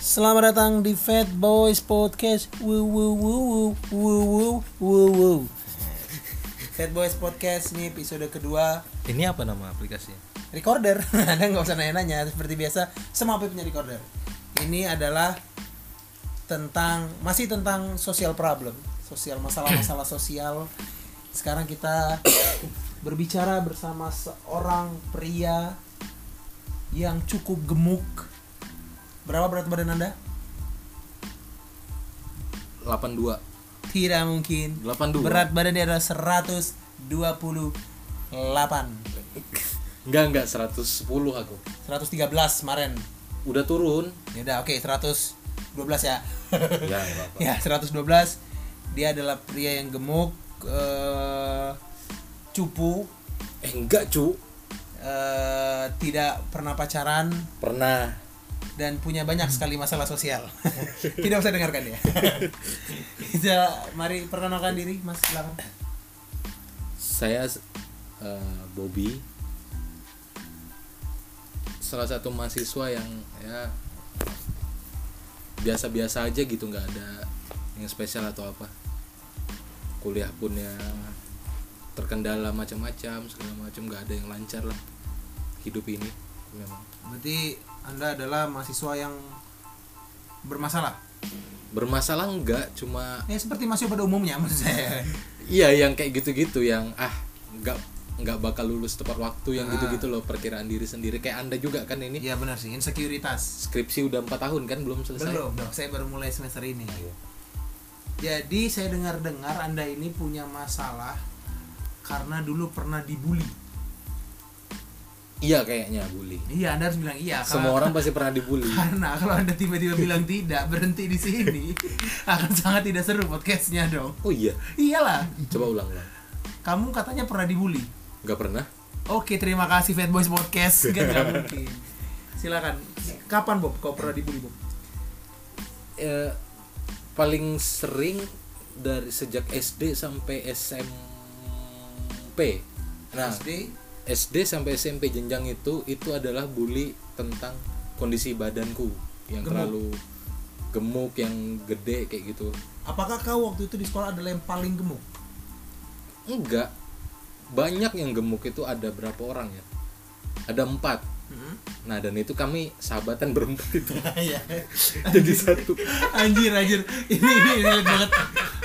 Selamat datang di Fat Boys Podcast. Woo woo woo woo woo woo woo woo. Fat Boys Podcast ini episode kedua. Ini apa nama aplikasinya? Recorder. Anda nggak usah nanya-nanya. Seperti biasa, semua HP punya recorder. Ini adalah tentang masih tentang social problem, sosial masalah-masalah sosial. Sekarang kita berbicara bersama seorang pria yang cukup gemuk. Berapa berat badan Anda? 82 Tidak mungkin. 82 Berat badan dia adalah 128. Enggak enggak. 110 aku. 113 kemarin. Udah turun. Ya udah oke 112 ya. Ya enggak apa ya 112 dia adalah pria yang gemuk eh, cupu. Eh enggak cu. Eh, tidak pernah pacaran. Pernah dan punya banyak sekali masalah sosial. tidak usah dengarkan ya. Kita mari perkenalkan diri Mas silakan. Saya eh, Bobby Salah satu mahasiswa yang ya Biasa-biasa aja gitu nggak ada yang spesial atau apa Kuliah pun ya terkendala macam-macam segala macam nggak ada yang lancar lah hidup ini memang Berarti Anda adalah mahasiswa yang bermasalah. bermasalah enggak cuma Ya seperti mahasiswa pada umumnya maksud saya. Iya yang kayak gitu-gitu yang ah nggak nggak bakal lulus tepat waktu yang Ah. gitu-gitu loh perkiraan diri sendiri kayak anda juga kan ini Iya benar sih, insekuritas. skripsi udah empat tahun kan belum selesai Belum, dong. Saya baru mulai semester ini. Jadi saya dengar-dengar Anda ini punya masalah karena dulu pernah dibully. Iya kayaknya bully Iya, Anda harus bilang iya. semua orang pasti pernah dibully Karena kalau Anda tiba-tiba bilang tidak, berhenti di sini, akan sangat tidak seru podcastnya dong. oh iya Iyalah, coba ulang ulang kamu katanya pernah dibully. nggak pernah Oke, terima kasih Fat Boys Podcast. Kan nggak mungkin. Silakan. Kapan Bob kau pernah dibully Bob? Eh, paling sering dari sejak SD sampai SMP nah SD. SD sampai SMP jenjang itu itu adalah bully tentang kondisi badanku yang Gemuk. terlalu gemuk yang gede kayak gitu Apakah kau waktu itu di sekolah adalah yang paling gemuk? enggak banyak yang gemuk itu ada berapa orang ya ada empat Hmm? nah dan itu kami sahabatan berempat itu Iya. jadi satu anjir anjir ini ini relate banget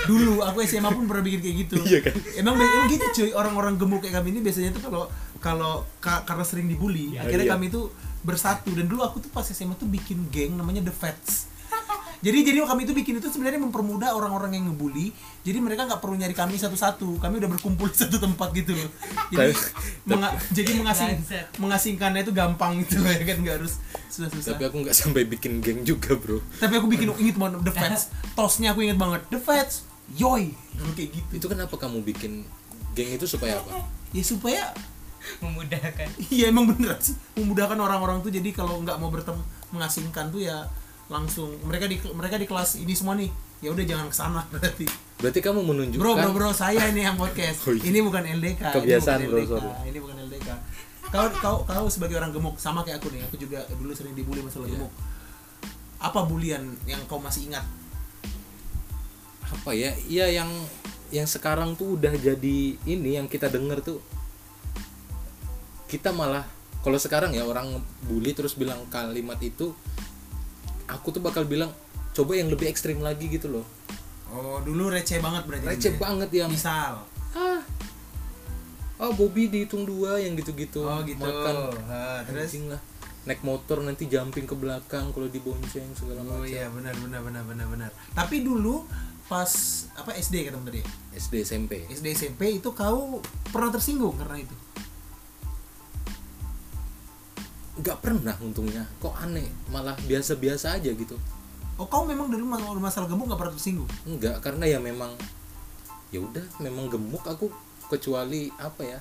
dulu aku SMA pun pernah bikin kayak gitu Iya kan? emang emang gitu cuy orang-orang gemuk kayak kami ini biasanya tuh kalau kalau ka- karena sering dibully akhirnya iya. kami tuh bersatu. Dan dulu aku tuh pas SMA tuh bikin geng namanya The Fats jadi jadi kami itu bikin itu sebenarnya mempermudah orang-orang yang ngebully. Jadi mereka nggak perlu nyari kami satu-satu. Kami udah berkumpul di satu tempat gitu loh. Jadi menga- jadi mengasing mengasingkannya itu gampang gitu loh ya kan nggak harus susah-susah. Tapi aku nggak sampai bikin geng juga bro. Tapi aku bikin inget banget The Fats tosnya aku inget banget. The Fats yoi. Kayak gitu. Itu kenapa kamu bikin geng itu supaya apa? Ya supaya memudahkan. Iya emang bener sih. Memudahkan orang-orang tuh. Jadi kalau nggak mau bertemu mengasingkan tuh ya langsung. Mereka di mereka di kelas ini semua nih ya udah jangan ke sana berarti. Berarti kamu menunjukkan bro bro bro saya ini yang podcast. Oh, iya. ini bukan LDK Kebiasaan, ini bro, bukan LDK sorry. ini bukan LDK kau kau kau sebagai orang gemuk sama kayak aku nih. Aku juga dulu sering dibully masalah Iya. gemuk. Apa bulian yang kau masih ingat? Apa ya? Iya yang yang sekarang tuh udah jadi ini yang kita denger tuh kita malah kalau sekarang ya orang bully terus bilang kalimat itu aku tuh bakal bilang coba yang lebih ekstrim lagi gitu loh. Oh dulu receh banget berarti receh ya? banget yang misal. Ah. Oh Bobby dihitung dua yang gitu-gitu. Oh gitu. Makan. Ha, terus? Anjing lah. Naik motor nanti jumping ke belakang kalau dibonceng segala Oh macam. iya benar benar benar benar benar. Tapi dulu pas apa SD kata tadi? SD SMP SD SMP itu kau pernah tersinggung karena itu. Nggak pernah untungnya kok aneh malah biasa-biasa aja gitu Oh kau memang dulu masalah, masalah gemuk gak pernah tersinggung? enggak karena ya memang ya udah memang gemuk aku kecuali apa ya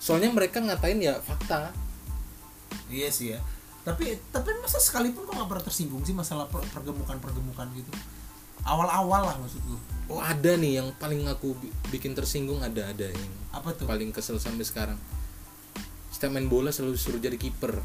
soalnya mereka ngatain ya fakta Iya sih ya. Tapi tapi masa sekalipun kau gak pernah tersinggung sih masalah per- pergemukan pergemukan gitu. Awal-awal lah maksudku. oh ada nih yang paling aku bi- bikin tersinggung ada ada yang Apa tuh? paling kesel sampai sekarang setiap main bola selalu suruh jadi kiper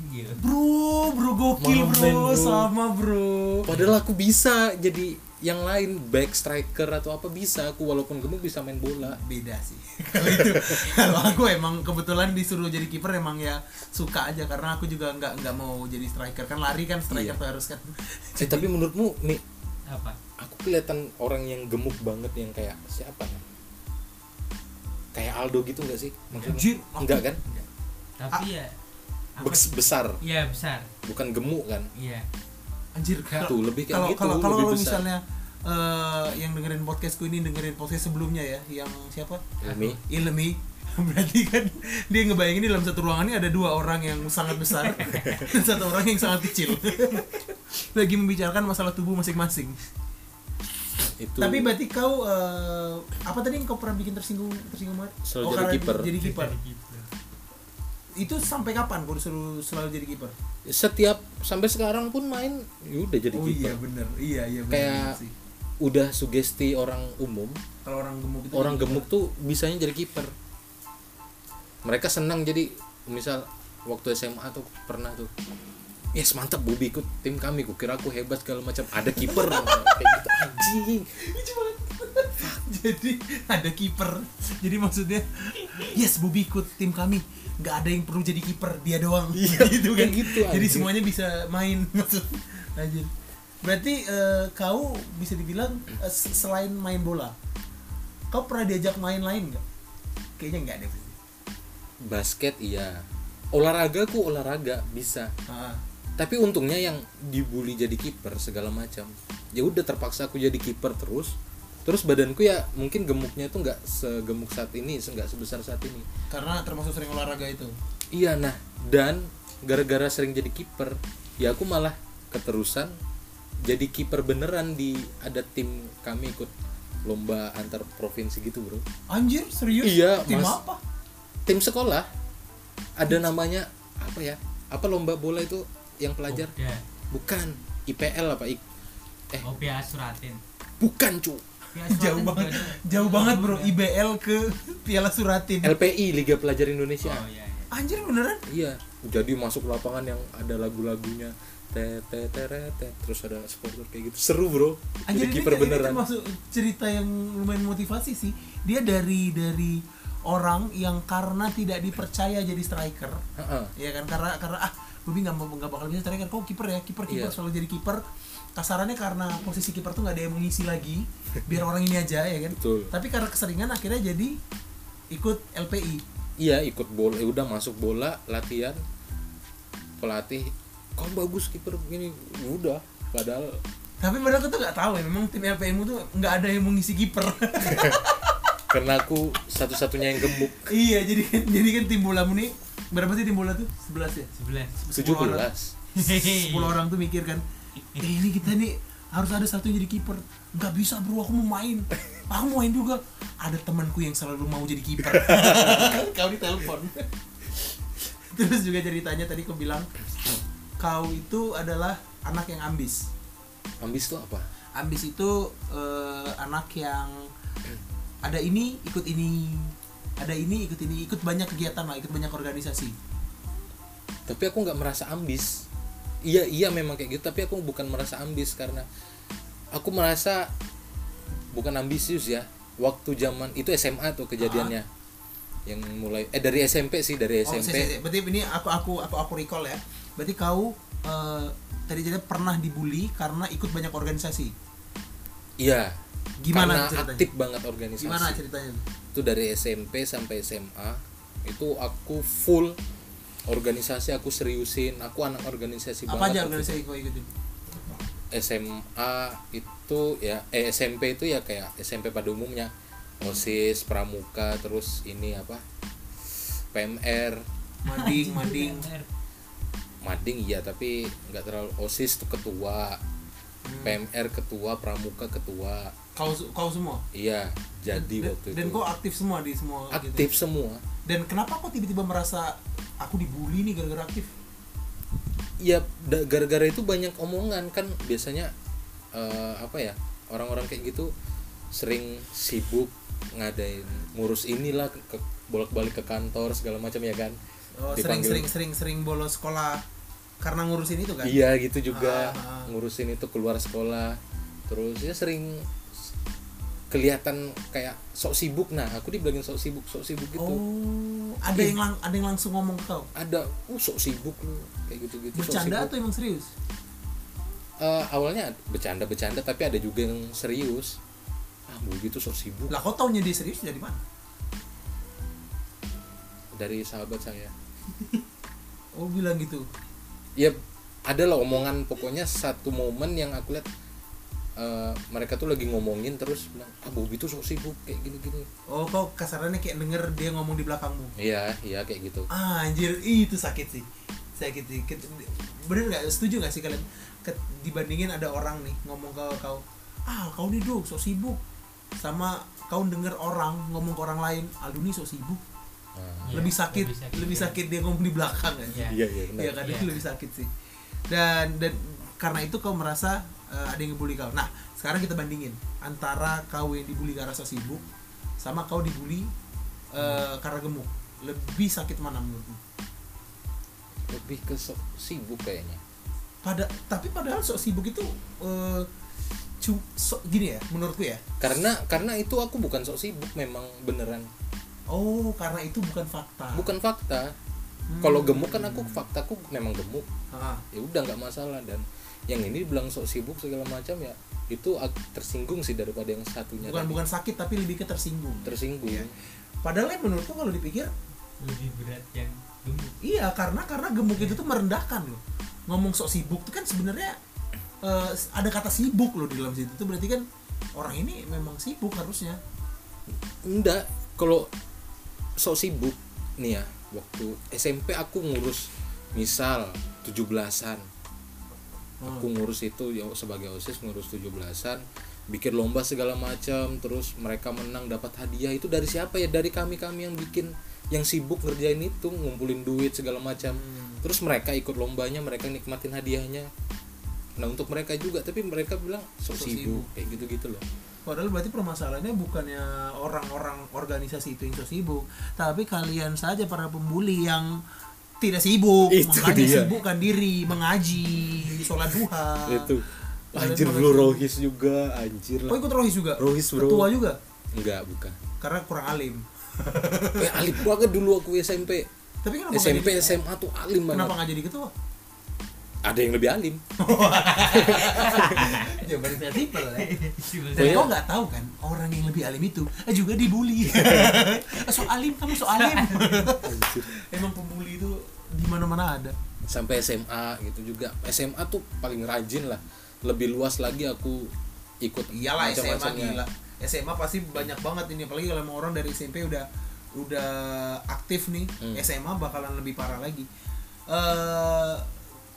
Gila. Bro, bro gokil bro, bro. sama bro. padahal aku bisa jadi yang lain back striker atau apa bisa aku walaupun gemuk bisa main bola Beda sih. Kalau itu, kalau aku emang kebetulan disuruh jadi kiper emang ya suka aja karena aku juga nggak nggak mau jadi striker kan lari kan striker Iya. tuh harus kan. eh, tapi menurutmu nih Apa? aku kelihatan orang yang gemuk banget yang kayak siapa ya kayak Aldo gitu nggak sih? Maksudnya? Anjir, enggak kan? Tapi ya apa? Bes- besar. Iya besar. bukan gemuk kan? Iya. Anjir Tuh, lebih kayak kalau gitu, kalau kalau misalnya eh, yang dengerin podcastku ini dengerin podcast sebelumnya ya, yang siapa? Ilmi. Ilmi. Berarti kan dia ngebayangin di dalam satu ruangan ini ada dua orang yang sangat besar dan satu orang yang sangat kecil. Lagi membicarakan masalah tubuh masing-masing itu. Tapi berarti kau eh, apa tadi yang kau pernah bikin tersinggung tersinggung banget? Selalu jadi karena kiper. jadi kiper itu sampai kapan kau disuruh selalu jadi kiper setiap sampai sekarang pun main ya udah jadi oh kiper iya bener. Iya iya bener Kayak- sih. udah sugesti orang umum. Kalau orang gemuk itu orang jadi gemuk tuh bisanya jadi kiper mereka senang jadi misal waktu SMA tuh pernah tuh yes mantap Bobi ikut tim kami. Kukira aku hebat segala macam. Ada kiper. Kayak gitu. Anjing. Jadi ada kiper. Jadi maksudnya yes Bobby ikut tim kami. Nggak ada yang perlu jadi kiper. Dia doang. Gitu kan? gitu, jadi anjir. semuanya bisa main. Maksud anjir berarti eh, kau bisa dibilang se- selain main bola kau pernah diajak main lain nggak? Kayaknya nggak deh. Basket iya. Olahraga ku olahraga bisa. Ah, tapi untungnya yang dibully jadi kiper segala macam. Ya udah terpaksa aku jadi kiper terus. Terus badanku ya mungkin gemuknya itu nggak segemuk saat ini nggak sebesar saat ini. Karena termasuk sering olahraga itu? Iya nah dan gara-gara sering jadi kiper ya aku malah keterusan jadi kiper beneran di ada tim kami ikut lomba antar provinsi gitu bro. Anjir serius? Iya, tim Mas. apa? Tim sekolah. Ada namanya apa ya apa lomba bola itu yang pelajar? Bukan. IPL apa? I- eh. Oh, Pia Suratin. bukan cu. Jauh banget. jauh banget bro. IBL ke Piala Suratin. LPI Liga Pelajar Indonesia. Oh iya. iya. anjir beneran? Iya. Jadi masuk lapangan yang ada lagu-lagunya. Te te teret, te. terus ada supporter kayak gitu. Seru bro. Anjir jadi ini, kiper ini beneran. termasuk cerita yang lumayan motivasi sih. Dia dari dari orang yang karena tidak dipercaya jadi striker, Heeh. ya kan? Karena karena ah Bobi nggak mau nggak bakal bisa striker, kok kiper ya kiper kiper Iya. selalu jadi kiper. Kasarannya karena posisi kiper tuh nggak ada yang mengisi lagi, biar orang ini aja ya kan. Betul. Tapi karena keseringan akhirnya jadi ikut LPI. iya ikut bola ya udah masuk bola latihan pelatih kau bagus kiper begini udah padahal Tapi padahal aku tuh nggak tahu ya, memang tim LPI mu tuh nggak ada yang mengisi kiper. karena aku satu-satunya yang gemuk iya, jadi kan jadi kan tim bolamu nih berapa sih tim bola tuh? 11 ya? Sebelas. 10 orang. 17 10 orang tuh mikir kan eh ini kita nih harus ada satu yang jadi kiper. Nggak bisa bro aku mau main. Aku mau main juga. Ada temanku yang selalu mau jadi kiper. Kau ditelepon. Terus juga ceritanya tadi kau bilang kau itu adalah anak yang ambis. Ambis tuh apa? Ambis itu eh, anak yang ada ini ikut ini ada ini ikut ini ikut banyak kegiatan lah ikut banyak organisasi tapi aku nggak merasa ambis iya iya memang kayak gitu tapi aku bukan merasa ambis karena aku merasa bukan ambisius ya waktu zaman itu SMA tuh kejadiannya yang mulai eh dari SMP sih dari Oh, SMP saya- saya- berarti ini aku aku aku aku recall ya. Berarti kau eh, tadi jadi pernah dibully karena ikut banyak organisasi. iya Gimana karena ceritanya? aktif banget organisasi Gimana ceritanya? Itu dari SMP sampai SMA itu aku full organisasi aku seriusin. Aku anak organisasi Apa banget aja organisasi kau ikutin? SMA itu ya eh SMP itu ya kayak SMP pada umumnya. OSIS pramuka terus ini apa? PMR Mading, mading. mading. Iya tapi nggak terlalu. OSIS tuh ketua. PMR ketua pramuka ketua Kau kau semua. iya jadi dan, waktu dan itu kau aktif semua di semua gitu. aktif semua Dan kenapa kau tiba-tiba merasa aku dibully nih gara-gara aktif? ya gara-gara itu banyak omongan kan biasanya eh, apa ya orang-orang kayak gitu sering sibuk ngadain ngurus inilah ke, bolak-balik ke kantor segala macam ya kan Oh, Dipanggil- sering-sering sering-sering bolos sekolah karena ngurusin itu kan? iya gitu juga Ah, ah. ngurusin itu keluar sekolah terus ya sering kelihatan kayak sok sibuk. Nah aku dibilangin sok sibuk sok sibuk gitu. Oh, ada yang lang- ada yang langsung ngomong ke kau. ada. Uh sok sibuk lu. Kayak gitu gitu Bercanda atau emang serius? awalnya bercanda bercanda tapi ada juga yang serius. Ah bu gitu sok sibuk. Lah kau taunya dia serius dari mana? dari sahabat saya. Oh bilang gitu. ya ada lah omongan pokoknya satu momen yang aku lihat eh, mereka tuh lagi ngomongin terus bilang ah Bobi tuh sok sibuk kayak gini gini Oh kau kasarannya kayak denger dia ngomong di belakangmu. iya iya kayak gitu Ah, anjir, Ih, itu sakit sih. Sakit sih. Bener nggak? Setuju nggak sih kalian? Ket- dibandingin ada orang nih ngomong ke kau, ah kau nih dong sok sibuk. Sama kau denger orang ngomong ke orang lain, Aldo nih sok sibuk. Iya, lebih sakit, lebih sakit, lebih iya. sakit dia ngomong di belakang kan. Iya. iya iya benar Iya kan Iya. itu lebih sakit sih. Dan dan karena itu kau merasa eh, ada yang ngebully kau. Nah, sekarang kita bandingin antara kau yang dibully karena sok sibuk sama kau dibully eh, karena gemuk. Lebih sakit mana menurutmu? lebih ke sok sibuk kayaknya pada tapi padahal sok sibuk itu eh cu, sok- gini ya menurutku ya karena karena itu aku bukan sok sibuk memang beneran oh karena itu bukan fakta bukan fakta Hmm. kalau gemuk kan aku faktaku memang gemuk. Ah, ya udah nggak masalah. Dan yang ini bilang sok sibuk segala macam ya itu tersinggung sih daripada yang satunya bukan tadi. bukan sakit tapi lebih ke tersinggung. Tersinggung. Iya. padahal yang menurutku kalau dipikir lebih berat yang gemuk. iya karena karena gemuk itu tuh merendahkan loh. Ngomong sok sibuk itu kan sebenarnya eh, ada kata sibuk loh di dalam situ. Itu berarti kan orang ini memang sibuk harusnya. Enggak kalau sok sibuk nih ya waktu SMP aku ngurus misal 17-an aku ngurus itu ya sebagai osis ngurus 17-an bikin lomba segala macam terus mereka menang dapat hadiah. Itu dari siapa ya? Dari kami kami yang bikin yang sibuk ngerjain itu ngumpulin duit segala macam. Terus mereka ikut lombanya mereka nikmatin hadiahnya nah untuk mereka juga tapi mereka bilang sok Sok sibuk sibuk. kayak gitu gitu loh Padahal berarti permasalahannya bukannya orang-orang organisasi itu yang so sibuk, tapi kalian saja para pembuli yang tidak sibuk, Itu makanya dia. sibukkan diri, mengaji, sholat duha. itu anjir lu rohis juga anjir Oh lah ikut rohis juga? Rohis, bro. Ketua juga? enggak bukan Karena kurang alim. eh alim banget dulu aku SMP Tapi kenapa SMP jadi, SMA tuh alim banget Kenapa nggak jadi ketua? Ada yang lebih alim Jawaban simpel ya. Dan kau nggak tahu kan orang yang lebih alim itu eh, juga dibully. so alim kamu so alim. Emang pembuli itu di mana-mana ada. sampai SMA gitu juga SMA tuh paling rajin lah lebih luas lagi aku ikut Iyalah SMA macam-macamnya. gila. SMA pasti banyak banget ini apalagi kalau emang orang dari SMP udah udah aktif nih. Hmm. SMA bakalan lebih parah lagi. Eh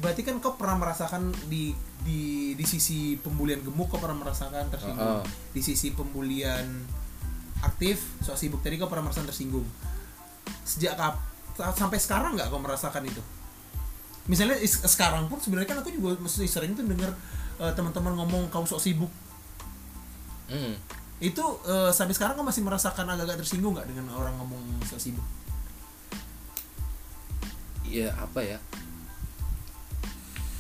berarti kan kau pernah merasakan di di di sisi pembulian gemuk kau pernah merasakan tersinggung. Oh, oh. Di sisi pembulian aktif sok sibuk tadi kau pernah merasakan tersinggung. Sejak kap sampai sekarang nggak kau merasakan itu? Misalnya is- sekarang pun sebenarnya kan aku juga mesti sering tuh denger eh, teman-teman ngomong kau sok sibuk Hmm. itu eh, sampai sekarang kan masih merasakan agak-agak tersinggung nggak dengan orang ngomong sok sibuk ya apa ya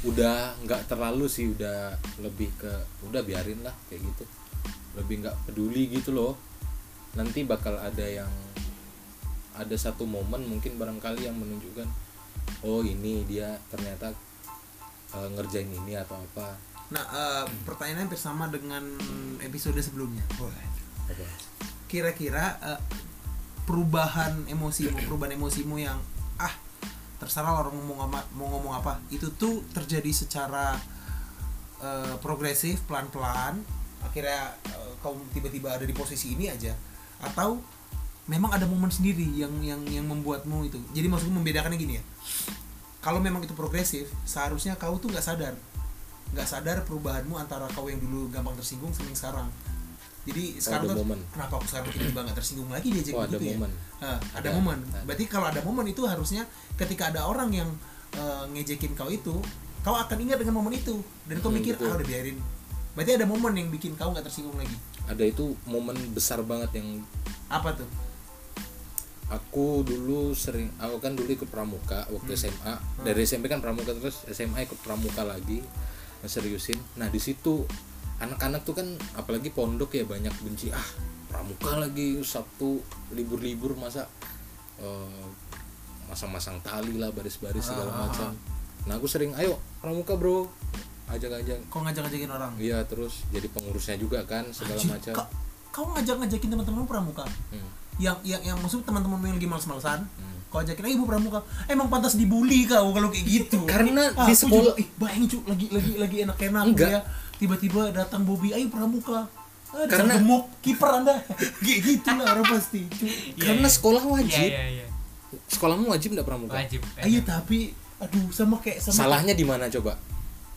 udah nggak terlalu sih udah lebih ke udah biarin lah kayak gitu. Lebih nggak peduli gitu loh. Nanti bakal ada yang ada satu momen mungkin barangkali yang menunjukkan oh ini dia ternyata eh, ngerjain ini atau apa. Nah eh, pertanyaannya hampir sama dengan episode sebelumnya. Kira-kira eh, perubahan emosimu perubahan emosimu yang terserah orang mau ngomong apa. Itu tuh terjadi secara eh, progresif pelan-pelan. Akhirnya eh, kau tiba-tiba ada di posisi ini aja. Atau memang ada momen sendiri yang yang yang membuatmu itu. Jadi maksudku membedakannya gini ya. Kalau memang itu progresif seharusnya kau tuh nggak sadar. Nggak sadar perubahanmu antara kau yang dulu gampang tersinggung sama yang sekarang jadi sekarang ada tuh momen. kenapa aku sekarang tiba-tiba nggak tersinggung lagi diajak Oh, ada gitu ya? momen. Hah, ada, Ada, momen. ada. berarti kalau ada momen itu harusnya ketika ada orang yang eh, ngejekin kau itu kau akan ingat dengan momen itu. Dan kau Hmm, mikir betul. ah udah biarin. Berarti ada momen yang bikin kau nggak tersinggung lagi? Ada itu momen besar banget yang apa tuh? Aku dulu sering aku kan dulu ikut pramuka waktu SMA dari SMP kan pramuka terus SMA ikut pramuka lagi. Seriusin. Nah di situ anak-anak tuh kan apalagi pondok ya banyak benci ah pramuka lagi Sabtu libur-libur masa eh, masang-masang tali lah baris-baris segala macam. Nah aku sering ayo pramuka bro ajak-ajak. Kau ngajak-ngajakin orang? Iya terus jadi pengurusnya juga kan segala macam. ka- kau ngajak-ngajakin teman-teman pramuka? Hmm, yang yang yang maksud teman-teman yang lagi males-malesan hmm. kau ajakin ayo ibu pramuka emang pantas dibully kau kalau kayak gitu. Karena Ah, di sekolah- juga, ih bayangin cu lagi lagi lagi enak-enak Enggak. ya tiba-tiba datang Bobby ayo pramuka. Ah, Karena- gemuk kiper anda. Gitu lah orang pasti. Cu. karena sekolah Iya wajib. Iya iya. sekolahmu wajib nggak pramuka? Wajib. Iya tapi aduh sama kayak sama salahnya di mana coba?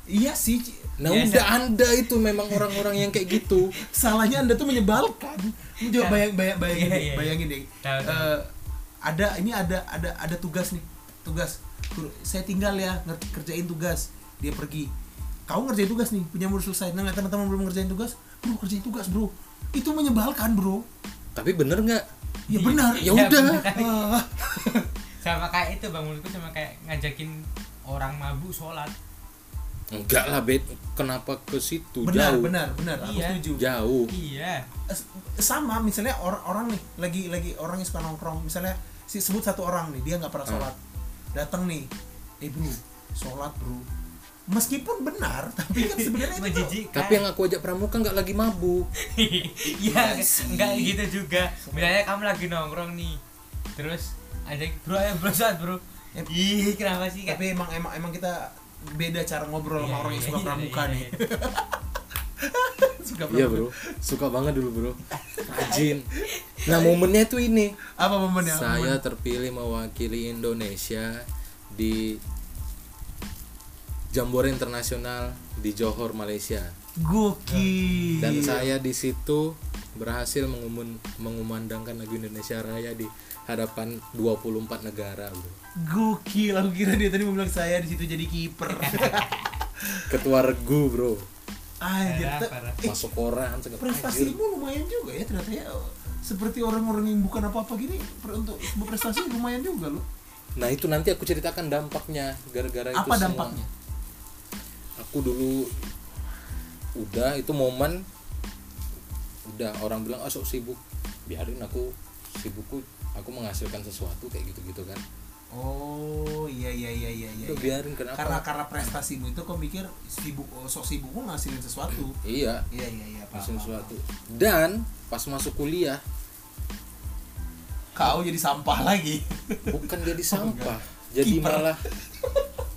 Iya sih nah Biasa. udah anda itu memang orang-orang yang kayak gitu. Salahnya anda tuh menyebalkan. Coba bayang, bayang, bayangin Iya, deh, iya. bayangin deh. Tahu, tahu. Eh, ada ini ada ada ada tugas nih tugas. Saya tinggal ya kerjain tugas. Dia pergi kau ngerjain tugas nih punya murid selesai. Nah teman-teman belum ngerjain tugas bro kerjain tugas bro. Itu menyebalkan bro. Tapi bener nggak? Ya benar. Ya Iya, udah. Ah, Sama kayak itu bang menurutku sama kayak ngajakin orang mabuk sholat. enggak lah bet kenapa ke situ? Benar jauh. benar benar. Aku Iya. setuju. Jauh. Iya. S- sama misalnya orang orang nih lagi lagi orang yang suka nongkrong. Misalnya si sebut satu orang nih dia nggak pernah Hmm. sholat. Datang nih eh bro sholat bro meskipun benar tapi kan sebenarnya itu tapi yang aku ajak pramuka nggak lagi mabuk Iya, Iya sih. enggak gitu juga. Misalnya kamu lagi nongkrong nih, terus ada bro ayo bro saat bro. Ih, kenapa sih? tapi emang emang emang kita beda cara ngobrol sama Iya, orang yang iya, suka iya, pramuka iya, nih iya. suka iya pramuka bro suka banget dulu bro rajin nah momennya tuh ini apa momennya saya terpilih mewakili Indonesia di Jambore Internasional di Johor Malaysia. Gokil. Dan saya di situ berhasil mengumun, mengumandangkan lagu Indonesia Raya di hadapan 24 negara bro. Gokil aku kira dia tadi mau bilang saya di situ jadi kiper. Ketua regu bro. Anjir eh, masuk koran segala prestasimu lumayan juga ya ternyata ya. Seperti orang-orang yang bukan apa-apa gini untuk sebuah prestasi lumayan juga loh. Nah itu nanti aku ceritakan dampaknya gara-gara itu apa semua. Aku dulu udah itu momen udah orang bilang sok sibuk. Biarin aku sibukku aku menghasilkan sesuatu kayak gitu-gitu kan. Oh iya iya iya iya iya udah biarin kenapa karena karena prestasimu itu kau mikir sibuk oh, sok sibukmu ngasilin sesuatu. Iya. Iya iya iya paham, sesuatu. dan pas masuk kuliah kau jadi sampah lagi. Bukan jadi sampah enggak. jadi Kiper. malah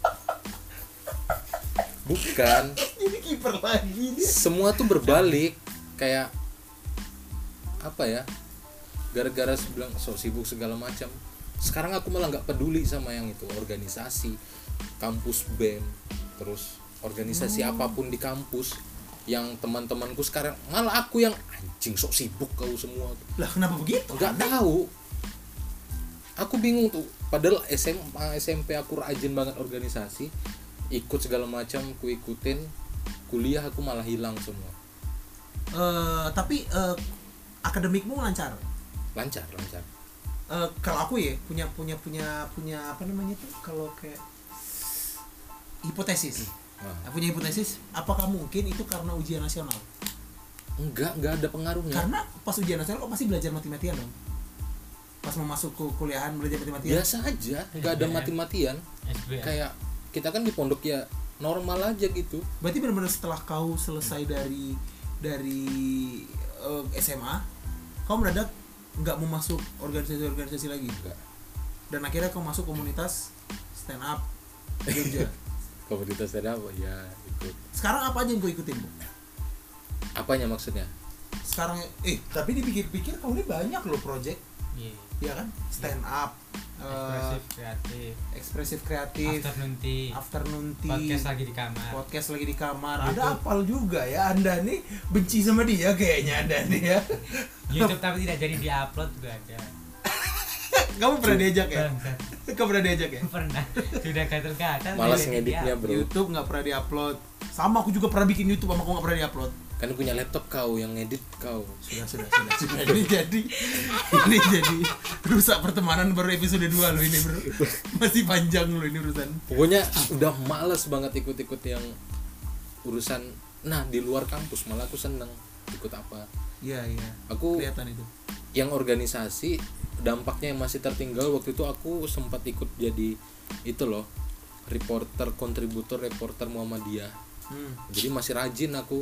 bukan. Jadi kiper lagi dia. Semua tuh berbalik kayak apa ya gara-gara bilang so sibuk segala macam. Sekarang aku malah nggak peduli sama yang itu organisasi kampus bem terus organisasi apa pun di kampus yang teman-temanku sekarang malah aku yang anjing sok sibuk kau semua. Lah kenapa begitu? Nggak tahu. Aku bingung tuh padahal SMA SMP aku rajin banget organisasi ikut segala macam ku ikutin kuliah aku malah hilang semua. Eh, tapi eh, akademikmu lancar? Lancar lancar. Eh, kalau aku ya punya punya punya punya apa namanya tuh kalau kayak hipotesis. Wah, Aku punya hipotesis apakah mungkin itu karena ujian nasional? Enggak enggak ada pengaruhnya. Karena pas ujian nasional kok pasti belajar mati-matian dong? Pas mau masuk ke kuliahan belajar mati-matian? Biasa aja enggak ada SBM. mati-matian. SBM. kayak kita kan di pondok ya normal aja gitu. Berarti benar-benar setelah kau selesai dari dari eh, SMA kau mendadak nggak mau masuk organisasi-organisasi lagi? Enggak dan akhirnya kau masuk komunitas stand up Jogja. Komunitas ada apa ya ikut. Sekarang apa aja yang kau ikutin Bu? apanya maksudnya? Sekarang eh tapi dipikir-pikir kau ini banyak loh project Iya. ya kan stand up eh, Ekspresif, kreatif. ekspresif kreatif Afternoon tea. afternoon tea Podcast lagi di kamar. podcast lagi di kamar YouTube. ada apal juga ya anda nih benci sama dia kayaknya anda nih ya YouTube tapi tidak jadi diupload juga ada. kamu pernah diajak ya kamu pernah diajak ya Pernah. Sudah gatel-gatel. malas ngeditnya bro YouTube nggak pernah diupload sama aku juga pernah bikin YouTube sama aku nggak pernah diupload kan punya laptop kau yang ngedit kau. Sudah sudah sudah sudah. Ini jadi ini jadi rusak pertemanan baru episode 2 loh ini bro. Masih panjang loh ini urusan. Pokoknya udah males banget ikut-ikut yang urusan. Nah di luar kampus malah aku seneng ikut apa. Iya iya. Aku kelihatan itu. yang organisasi dampaknya yang masih tertinggal waktu itu aku sempat ikut jadi itu loh reporter kontributor reporter Muhammadiyah. Hmm. jadi masih rajin aku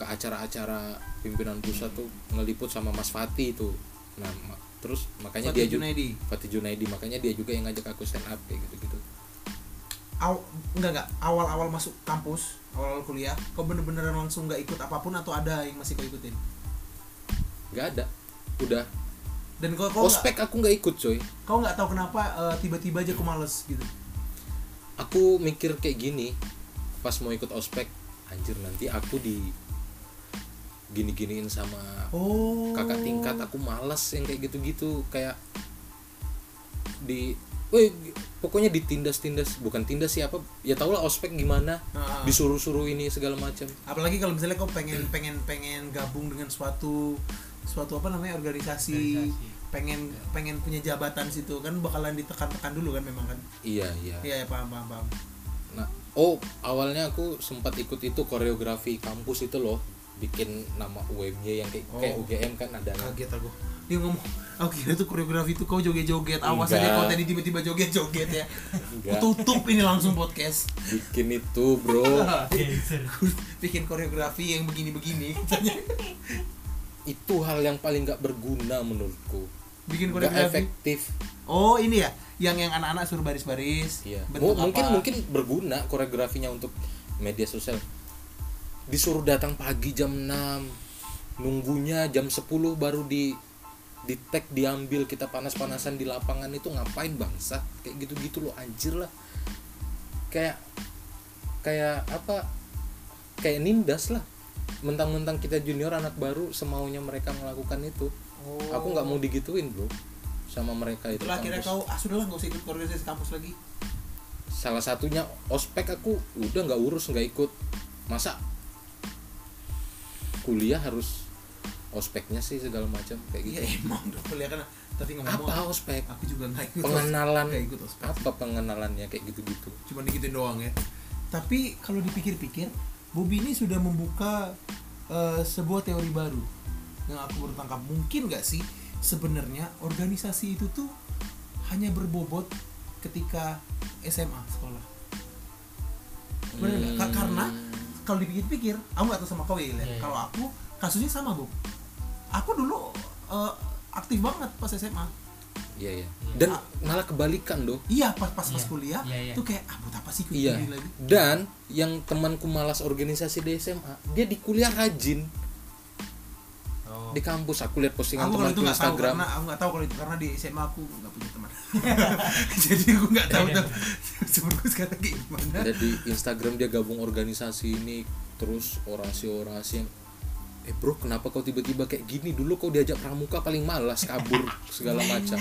ke acara-acara pimpinan pusat tuh ngeliput sama Mas Fatih itu. Nah ma- terus makanya Fatih dia juga Junaidi. Fatih Junaidi makanya dia juga yang ngajak aku stand up kayak gitu-gitu. Aw, enggak enggak. Awal-awal masuk kampus awal-awal kuliah kau bener-bener langsung nggak ikut apa pun atau ada yang masih kau ikutin? Nggak ada. Udah. Dan kau kau ospek aku nggak ikut coy. Kau nggak tahu kenapa eh, tiba-tiba aja kau males gitu? Aku mikir kayak gini pas mau ikut ospek anjir nanti aku di gini-giniin sama oh kakak tingkat aku malas yang kayak gitu-gitu kayak di Woi, pokoknya ditindas-tindas, bukan tindas siapa, ya tau lah ospek gimana, disuruh-suruh ini segala macam. apalagi kalau misalnya kau pengen pengen pengen gabung dengan suatu suatu apa namanya organisasi, Organisasi. pengen pengen punya jabatan situ kan bakalan ditekan-tekan dulu kan memang kan Iya, iya. iya ya paham paham paham Nah, oh awalnya aku sempat ikut itu koreografi kampus itu loh, bikin nama UMY yang kayak, kayak Oh. UGM kan ada. kaget aku dia ngomong aku kira itu koreografi itu kau joget-joget awas aja Enggak. kau tadi tiba-tiba joget-joget ya Enggak. tutup ini langsung podcast Bikin itu bro, Gangster. bikin koreografi yang begini-begini itu hal yang paling nggak berguna menurutku. bikin Nggak koreografi efektif. oh ini ya yang yang anak-anak suruh baris-baris Iya. mungkin apa. mungkin berguna koreografinya untuk media sosial. Disuruh datang pagi jam 6, nunggunya jam 10 baru di di tag diambil kita panas-panasan di lapangan itu ngapain bangsa? Kayak gitu-gitu loh anjir lah. Kayak kayak apa? Kayak nindas lah. Mentang-mentang kita junior anak baru semaunya mereka melakukan itu. Oh. aku nggak mau digituin bro sama mereka itu akhirnya kampus. kau ah sudahlah nggak usah ikut organisasi kampus lagi. Salah satunya ospek aku udah nggak urus nggak ikut. Masa kuliah harus ospeknya sih segala macam kayak gitu. iya emang udah kuliah kan tadi ngomong apa ospek? aku juga nggak ikut pengenalan nggak ikut ospek. apa pengenalannya kayak gitu-gitu? Cuma digituin doang ya. Tapi kalau dipikir-pikir Bobby ini sudah membuka eh, sebuah teori baru yang aku baru tangkap. Mungkin nggak sih sebenarnya organisasi itu tuh hanya berbobot ketika SMA sekolah? Ka- Hmm. karena kalau dipikir-pikir aku nggak tahu sama kau ya iya. kalau aku kasusnya sama bu aku dulu eh, aktif banget pas SMA iya iya Iya. dan malah kebalikan doh iya pas pas pas Iya. kuliah Iya, iya. tuh kayak ah buat apa sih ikut iya ini lagi dan yang temanku malas organisasi di SMA dia di kuliah rajin Oh. di kampus aku lihat postingan aku kalau itu nggak tahu Instagram. karena aku nggak tahu kalau itu karena di SMA aku nggak punya teman. Jadi aku nggak tahu tuh sebenarnya sekarang kayak gimana. Ada di Instagram dia gabung organisasi ini terus orasi-orasi yang eh bro kenapa kau tiba-tiba kayak gini? Dulu kau diajak pramuka paling malas kabur segala macam.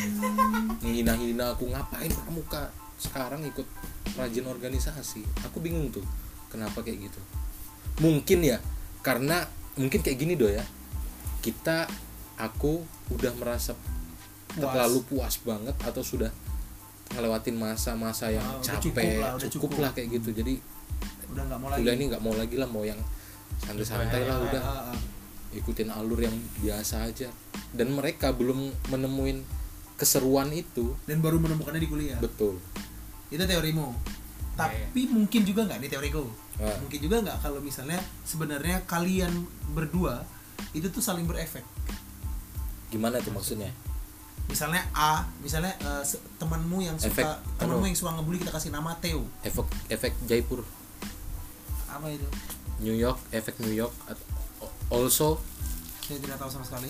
Menghina-hina aku ngapain pramuka? Sekarang ikut rajin organisasi. Aku bingung tuh kenapa kayak gitu. Mungkin ya karena mungkin kayak gini doh ya kita aku udah merasa Puas. terlalu puas banget atau sudah ngelewatin masa-masa yang Ah, udah capek cukup lah, cukup, cukup. lah kayak gitu. Jadi udah nggak mau lagi. kuliah ini nggak mau lagi lah mau yang santai-santai lah Ah, udah. Ah, ah. ikutin alur yang biasa aja. Dan mereka belum menemuin keseruan itu. Dan baru menemukannya di kuliah. Betul. Itu teorimu. Tapi mungkin juga nggak di teoriku? Ah. mungkin juga nggak kalau misalnya sebenarnya kalian berdua itu tuh saling berefek. Gimana tuh maksudnya? Misalnya A misalnya se- temanmu yang suka Efek, temanmu yang suka ngebully kita kasih nama Theo. Efek efek Jaipur. Apa itu? New York efek New York also. Saya tidak tahu sama sekali.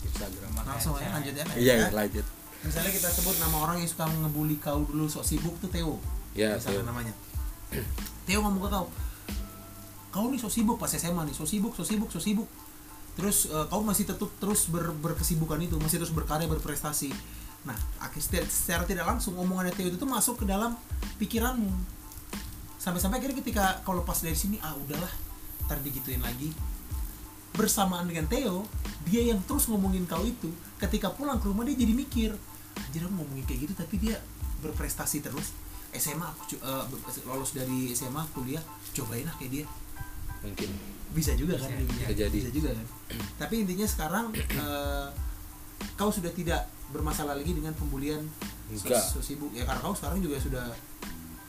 Instagram. Langsung ya lanjut ya iya Ya. lanjut. Misalnya kita sebut nama orang yang suka ngebully kau dulu sok sibuk tuh Theo. Ya misalnya Theo. namanya. Theo ngomong ke kau kau nih sok sibuk pas SMA nih sok sibuk sok sibuk sok sibuk terus eh, kau masih tetap terus ber- berkesibukan itu masih terus berkarya berprestasi. Nah akhir secara, tidak langsung omongannya Theo itu tuh masuk ke dalam pikiranmu. Sampai-sampai akhirnya ketika kau lepas dari sini ah udahlah ntar digituin lagi. Bersamaan dengan Theo dia yang terus ngomongin kau itu ketika pulang ke rumah dia jadi mikir anjir aku ngomongin kayak gitu tapi dia berprestasi terus. SMA aku eh, lolos dari SMA kuliah cobain lah kayak dia. Mungkin bisa juga kan? Bisa, Bisa, bisa jadi. bisa juga kan? Tapi intinya sekarang eh, kau sudah tidak bermasalah lagi dengan pembulian sos- sosibuk ya karena kau sekarang juga sudah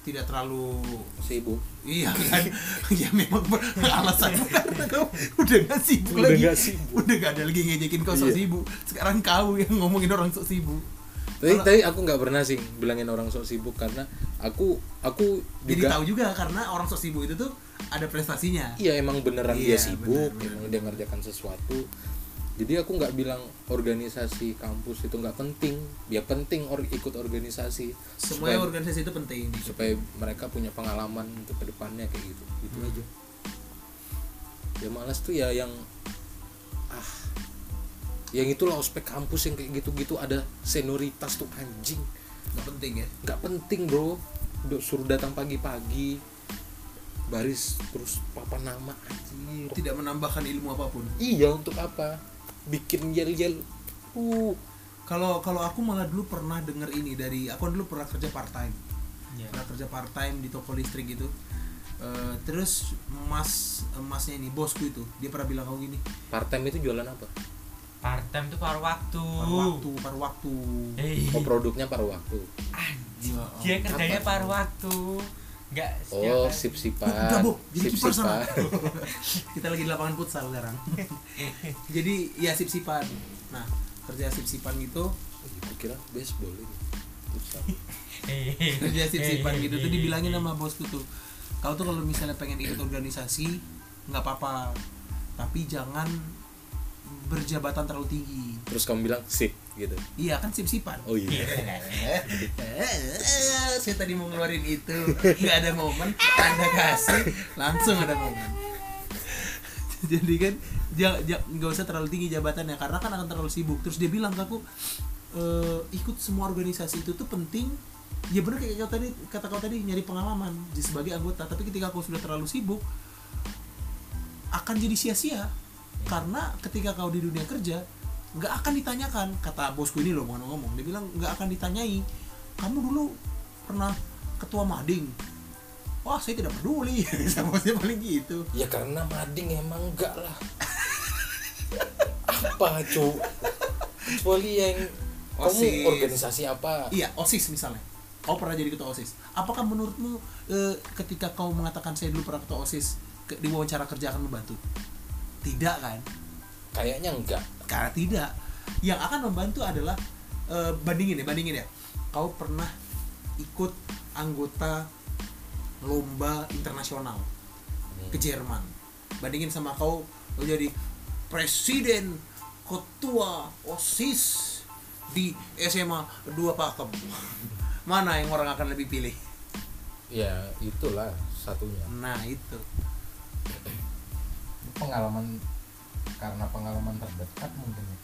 tidak terlalu sibuk. Iya kan? Ya memang alasannya karena kau udah gak sibuk Udah lagi. nggak sibuk. udah gak ada lagi ngejekin kau sok Iya. sibuk. Sekarang kau yang ngomongin orang sok sibuk. Tapi tapi aku nggak pernah sih bilangin orang sok sibuk karena aku aku jadi juga tahu juga karena orang sok sibuk itu tuh ada prestasinya. Iya emang beneran Iya, dia sibuk bener, bener. emang dia ngerjakan sesuatu. Jadi aku nggak bilang organisasi kampus itu nggak penting. Ya penting or, ikut organisasi. Semua supaya, organisasi itu penting. supaya mereka punya pengalaman untuk ke depannya kayak gitu. Gitu Hmm. aja. Ya malas tuh ya yang ah yang itulah ospek kampus yang kayak gitu-gitu ada senioritas tuh anjing. Nggak penting ya? Nggak penting bro. Udah suruh datang pagi-pagi baris terus papan nama anjir tidak menambahkan ilmu apa pun. Iya untuk apa? Bikin yel yel uh kalau kalau aku malah dulu pernah denger ini dari aku dulu pernah kerja part time Iya. pernah kerja part time di toko listrik gitu. Eh, terus mas emasnya ini bosku itu dia pernah bilang kau gini. Part time itu jualan apa? Part time tuh paruh waktu. Paruh waktu paruh waktu. Eh. Oh produknya paruh waktu. Anjing. Ya, dia oh. kerjanya paruh waktu nggak setiap oh hari. sip Oh, sipan udah bu jadi sip sana kita lagi di lapangan futsal sekarang. Jadi ya sip sipan nah kerja sip sipan gitu. Aku kira baseball ini Futsal. Eh, kerja sip sipan eh, gitu tuh dibilangin sama bosku tuh. Kau tuh kalau misalnya pengen ikut organisasi nggak apa-apa. Tapi jangan berjabatan terlalu tinggi. Terus kamu bilang sip gitu. Iya kan sip sipan oh iya. Saya tadi mau ngeluarin itu. Nggak ada momen. Anda kasih langsung ada momen. Jadi kan ja- ja- nggak usah terlalu tinggi jabatannya karena kan akan terlalu sibuk. Terus dia bilang ke aku "Eh, ikut semua organisasi itu tuh penting. Ya bener kayak kau tadi kata kau tadi nyari pengalaman. Sebagai anggota. Tapi ketika kau sudah terlalu sibuk akan jadi sia-sia karena ketika kau di dunia kerja nggak akan ditanyakan. Kata bosku ini loh mau ngomong. Dia bilang nggak akan ditanyai. Kamu dulu pernah ketua mading? Wah saya tidak peduli. Sama saya paling gitu. Ya karena mading emang enggak lah. Apa cu kecuali yang kamu Osis. organisasi apa? Iya osis misalnya. Kau pernah jadi ketua osis. Apakah menurutmu eh, ketika kau mengatakan saya dulu pernah ketua osis ke, di wawancara kerja akan membantu tidak kan? Kayaknya enggak. Karena tidak. Yang akan membantu adalah eh, bandingin ya bandingin ya. Kau pernah ikut anggota lomba internasional ke Jerman. Bandingin sama kau kau jadi presiden ketua osis di SMA 2 Pakem. Mana yang orang akan lebih pilih? Ya itulah satunya. Nah itu pengalaman karena pengalaman terdekat mungkin ya.